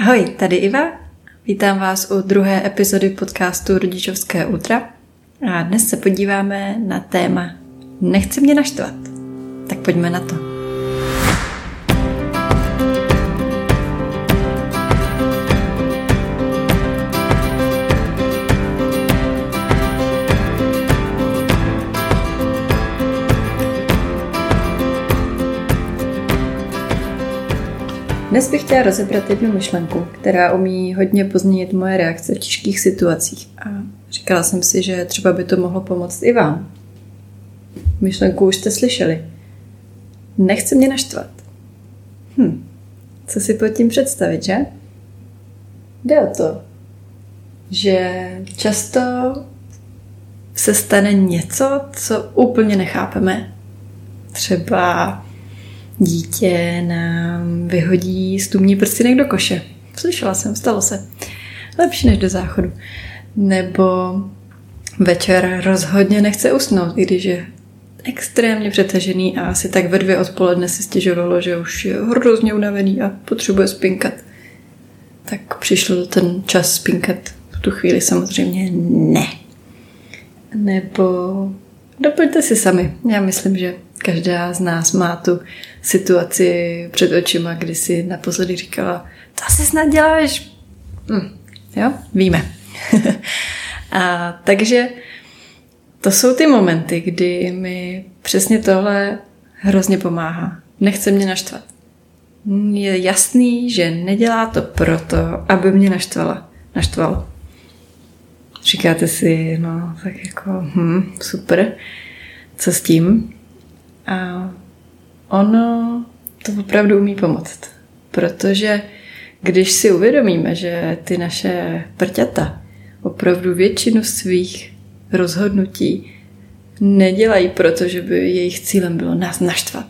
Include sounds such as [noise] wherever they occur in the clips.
Ahoj, tady Iva. Vítám vás u druhé epizody podcastu Rodičovské útra. A dnes se podíváme na téma Nechci mě naštvat. Tak pojďme na to. Dnes bych chtěla rozebrat jednu myšlenku, která umí hodně pozměnit moje reakce v těžkých situacích. A říkala jsem si, že třeba by to mohlo pomoct i vám. Myšlenku už jste slyšeli. Nechce mě naštvat. Hm, co si pod tím představit, že? Jde o to, že často se stane něco, co úplně nechápeme. Třeba dítě nám vyhodí stumní prstinek do koše. Slyšela jsem, stalo se. Lepší než do záchodu. Nebo večer rozhodně nechce usnout, i když je extrémně přetažený a asi tak ve dvě odpoledne si stěžovalo, že už je hrozně unavený a potřebuje spinkat. Tak přišel ten čas spinkat. V tu chvíli samozřejmě ne. Nebo doplňte si sami. Já myslím, že každá z nás má tu situaci před očima, kdy si naposledy říkala, to asi snad děláš. Hm, jo, víme. [laughs] a takže to jsou ty momenty, kdy mi přesně tohle hrozně pomáhá. Nechce mě naštvat. Je jasný, že nedělá to proto, aby mě naštvala. Naštvalo. Říkáte si, no, tak jako, hm, super, co s tím? A ono to opravdu umí pomoct. Protože když si uvědomíme, že ty naše prťata opravdu většinu svých rozhodnutí nedělají proto, že by jejich cílem bylo nás naštvat.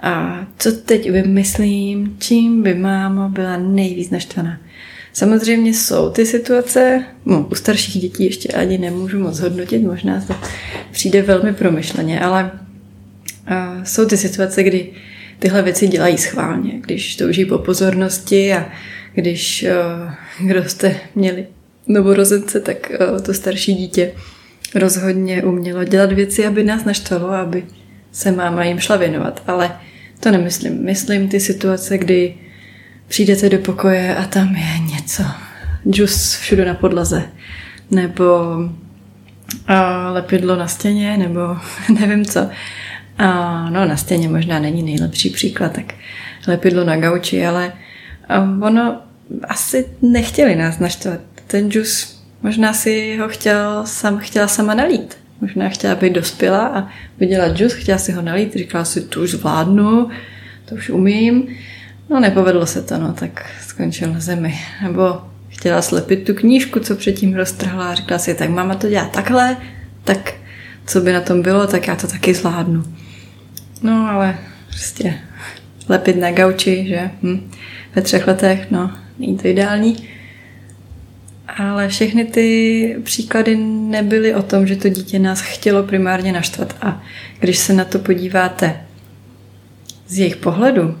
A co teď vymyslím, čím by máma byla nejvíc naštvaná. Samozřejmě jsou ty situace, no, u starších dětí ještě ani nemůžu moc hodnotit, možná to přijde velmi promyšleně, ale a jsou ty situace, kdy tyhle věci dělají schválně, když touží po pozornosti a když uh, kdo jste měli novorozence, tak uh, to starší dítě rozhodně umělo dělat věci, aby nás naštvalo, aby se máma jim šla věnovat. Ale to nemyslím. Myslím ty situace, kdy přijdete do pokoje a tam je něco. Džus všude na podlaze. Nebo a lepidlo na stěně, nebo [laughs] nevím co. A no, na stěně možná není nejlepší příklad, tak lepidlo na gauči, ale ono asi nechtěli nás naštvat. Ten džus, možná si ho chtěl, sam, chtěla sama nalít. Možná chtěla být dospělá a viděla džus, chtěla si ho nalít, říkala si, to už zvládnu, to už umím. No nepovedlo se to, no, tak skončil na zemi. Nebo chtěla slepit tu knížku, co předtím roztrhla a říkala si, tak máma to dělá takhle, tak co by na tom bylo, tak já to taky zvládnu. No ale prostě lepit na gauči, že hm, ve třech letech, no, není to ideální. Ale všechny ty příklady nebyly o tom, že to dítě nás chtělo primárně naštvat. A když se na to podíváte z jejich pohledu,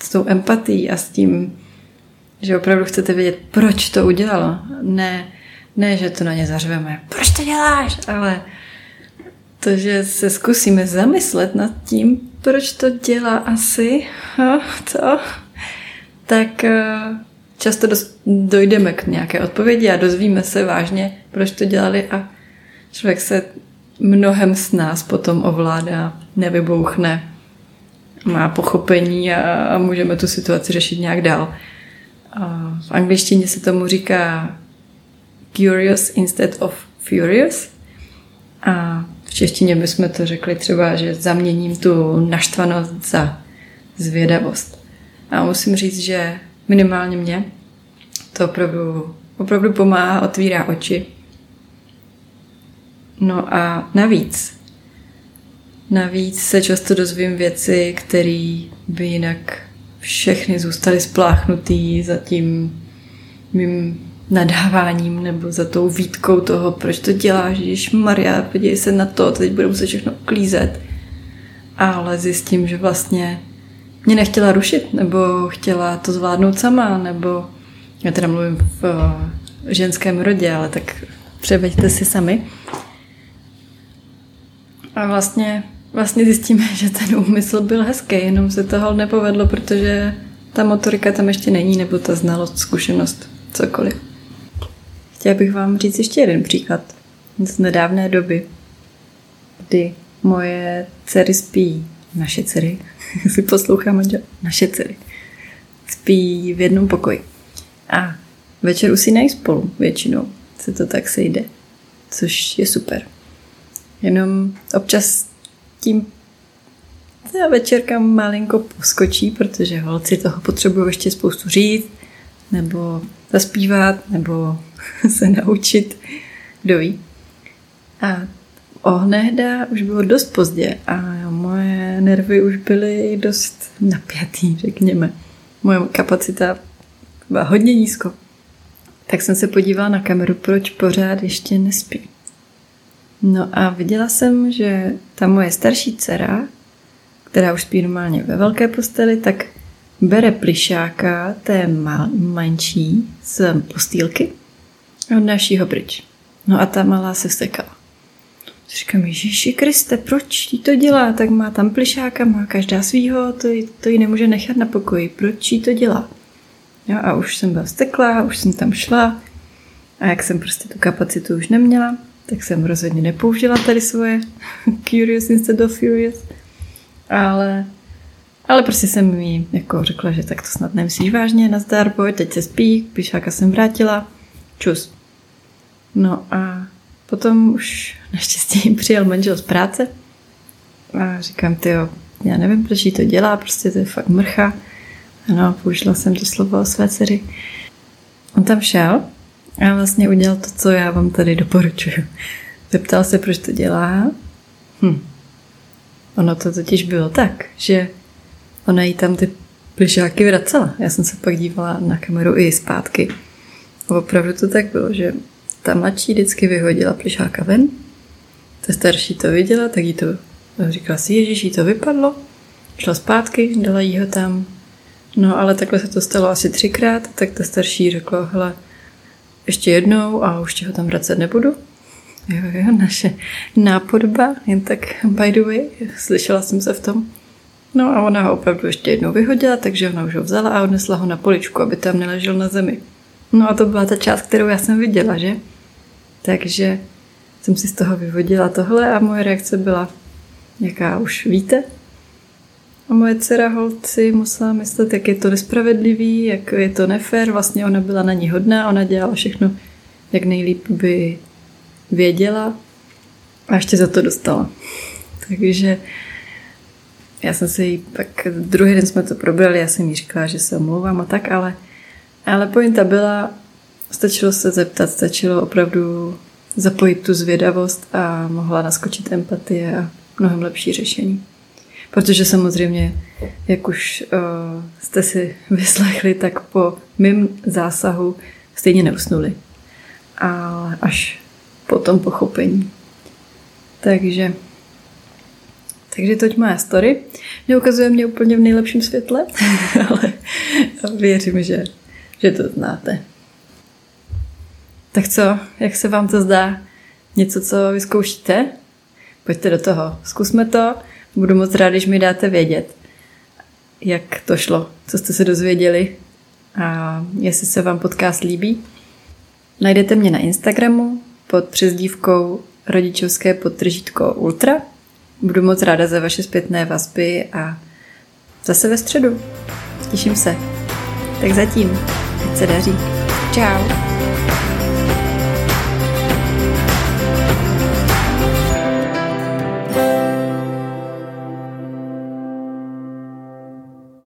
s tou empatií a s tím, že opravdu chcete vědět, proč to udělalo. Ne, ne že to na ně zařveme, proč to děláš, ale to, že se zkusíme zamyslet nad tím, proč to dělá asi to, tak eh, často dojdeme k nějaké odpovědi a dozvíme se vážně, proč to dělali a člověk se mnohem s nás potom ovládá, nevybouchne, má pochopení a, můžeme tu situaci řešit nějak dál. V angličtině se tomu říká curious instead of furious. A v češtině bychom to řekli třeba, že zaměním tu naštvanost za zvědavost. A musím říct, že minimálně mě to opravdu, opravdu pomáhá, otvírá oči. No a navíc, navíc se často dozvím věci, které by jinak všechny zůstaly spláchnutý za tím mým nadáváním nebo za tou výtkou toho, proč to děláš, když Maria, podívej se na to, teď budu muset všechno uklízet. Ale zjistím, že vlastně mě nechtěla rušit, nebo chtěla to zvládnout sama, nebo Já teda mluvím v ženském rodě, ale tak převeďte si sami. A vlastně, vlastně zjistíme, [laughs] že ten úmysl byl hezký, jenom se toho nepovedlo, protože ta motorika tam ještě není, nebo ta znalost, zkušenost, cokoliv. Chtěla bych vám říct ještě jeden příklad z nedávné doby, kdy moje dcery spí, naše dcery, [laughs] si poslouchám naše dcery, spí v jednom pokoji. A večer usínají spolu většinou, se to tak sejde, což je super. Jenom občas tím ta večerka malinko poskočí, protože holci toho potřebují ještě spoustu říct, nebo zaspívat, nebo [laughs] se naučit, kdo ví. A ohnehda už bylo dost pozdě a moje nervy už byly dost napjatý, řekněme. Moje kapacita byla hodně nízko. Tak jsem se podívala na kameru, proč pořád ještě nespí. No a viděla jsem, že ta moje starší dcera, která už spí normálně ve velké posteli, tak bere plišáka té mal, manší z postýlky odnáší ho pryč. No a ta malá se vstekala. Říkám, Ježíši Kriste, proč jí to dělá? Tak má tam plišáka, má každá svýho, to, jí, to jí nemůže nechat na pokoji. Proč jí to dělá? Jo, a už jsem byla steklá, už jsem tam šla a jak jsem prostě tu kapacitu už neměla, tak jsem rozhodně nepoužila tady svoje [laughs] curious instead of furious. Ale, ale prostě jsem mi jako řekla, že tak to snad nemyslíš vážně, nazdar, boj, teď se spí, píšáka jsem vrátila, čus. No a potom už naštěstí [laughs] přijel manžel z práce a říkám, ty jo, já nevím, proč jí to dělá, prostě to je fakt mrcha. Ano, použila jsem to slovo o své dceři. On tam šel a vlastně udělal to, co já vám tady doporučuju. Zeptal se, proč to dělá. Hm. Ono to totiž bylo tak, že ona jí tam ty plišáky vracela. Já jsem se pak dívala na kameru i zpátky. Opravdu to tak bylo, že ta mladší vždycky vyhodila plišáka ven, ta starší to viděla, tak jí to říkala si, ježiš, jí to vypadlo, šla zpátky, dala jí ho tam. No ale takhle se to stalo asi třikrát, tak ta starší řekla, hele, ještě jednou a už ti ho tam vracet nebudu. Jo, jo, naše nápodba, jen tak by the way, slyšela jsem se v tom. No a ona ho opravdu ještě jednou vyhodila, takže ona už ho vzala a odnesla ho na poličku, aby tam neležel na zemi. No a to byla ta část, kterou já jsem viděla, že? Takže jsem si z toho vyvodila tohle a moje reakce byla, jaká už víte. A moje dcera holci musela myslet, jak je to nespravedlivý, jak je to nefér. Vlastně ona byla na ní hodná, ona dělala všechno, jak nejlíp by věděla a ještě za to dostala. Takže já jsem si jí pak, druhý den jsme to probrali, já jsem jí říkala, že se omlouvám a tak, ale, ale pointa byla, stačilo se zeptat, stačilo opravdu zapojit tu zvědavost a mohla naskočit empatie a mnohem lepší řešení. Protože samozřejmě, jak už uh, jste si [laughs] vyslechli, tak po mém zásahu stejně neusnuli. Ale až po tom pochopení. Takže takže toť moje story. Neukazuje mě úplně v nejlepším světle, [laughs] ale věřím, že, že to znáte. Tak co, jak se vám to zdá? Něco, co vyzkoušíte? Pojďte do toho. Zkusme to. Budu moc rád, když mi dáte vědět, jak to šlo, co jste se dozvěděli a jestli se vám podcast líbí. Najdete mě na Instagramu pod přezdívkou rodičovské podtržítko Ultra. Budu moc ráda za vaše zpětné vazby a zase ve středu. Těším se. Tak zatím. Ať se daří. Ciao.